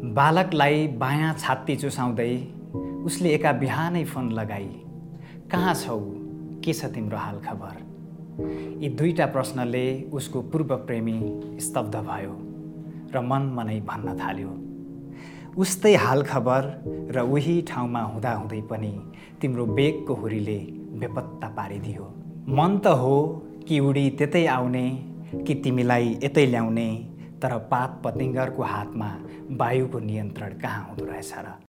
बालकलाई बायाँ छात्ती चुसाउँदै उसले एका बिहानै फोन लगाई कहाँ छौ? के छ तिम्रो हाल खबर? यी दुईटा प्रश्नले उसको पूर्व प्रेमी स्तब्ध भयो र मन मनै भन्न थाल्यो। उस्तै हाल खबर र उही ठाउँमा हुँदाहुँदै पनि तिम्रो बेगको हुरीले बेपत्ता पारिदियो। मन त हो कि उडी त्यतै आउने कि तिमीलाई यतै ल्याउने तर पात पतिङ्गरको हातमा वायुको नियन्त्रण कहाँ हुँदो रहेछ र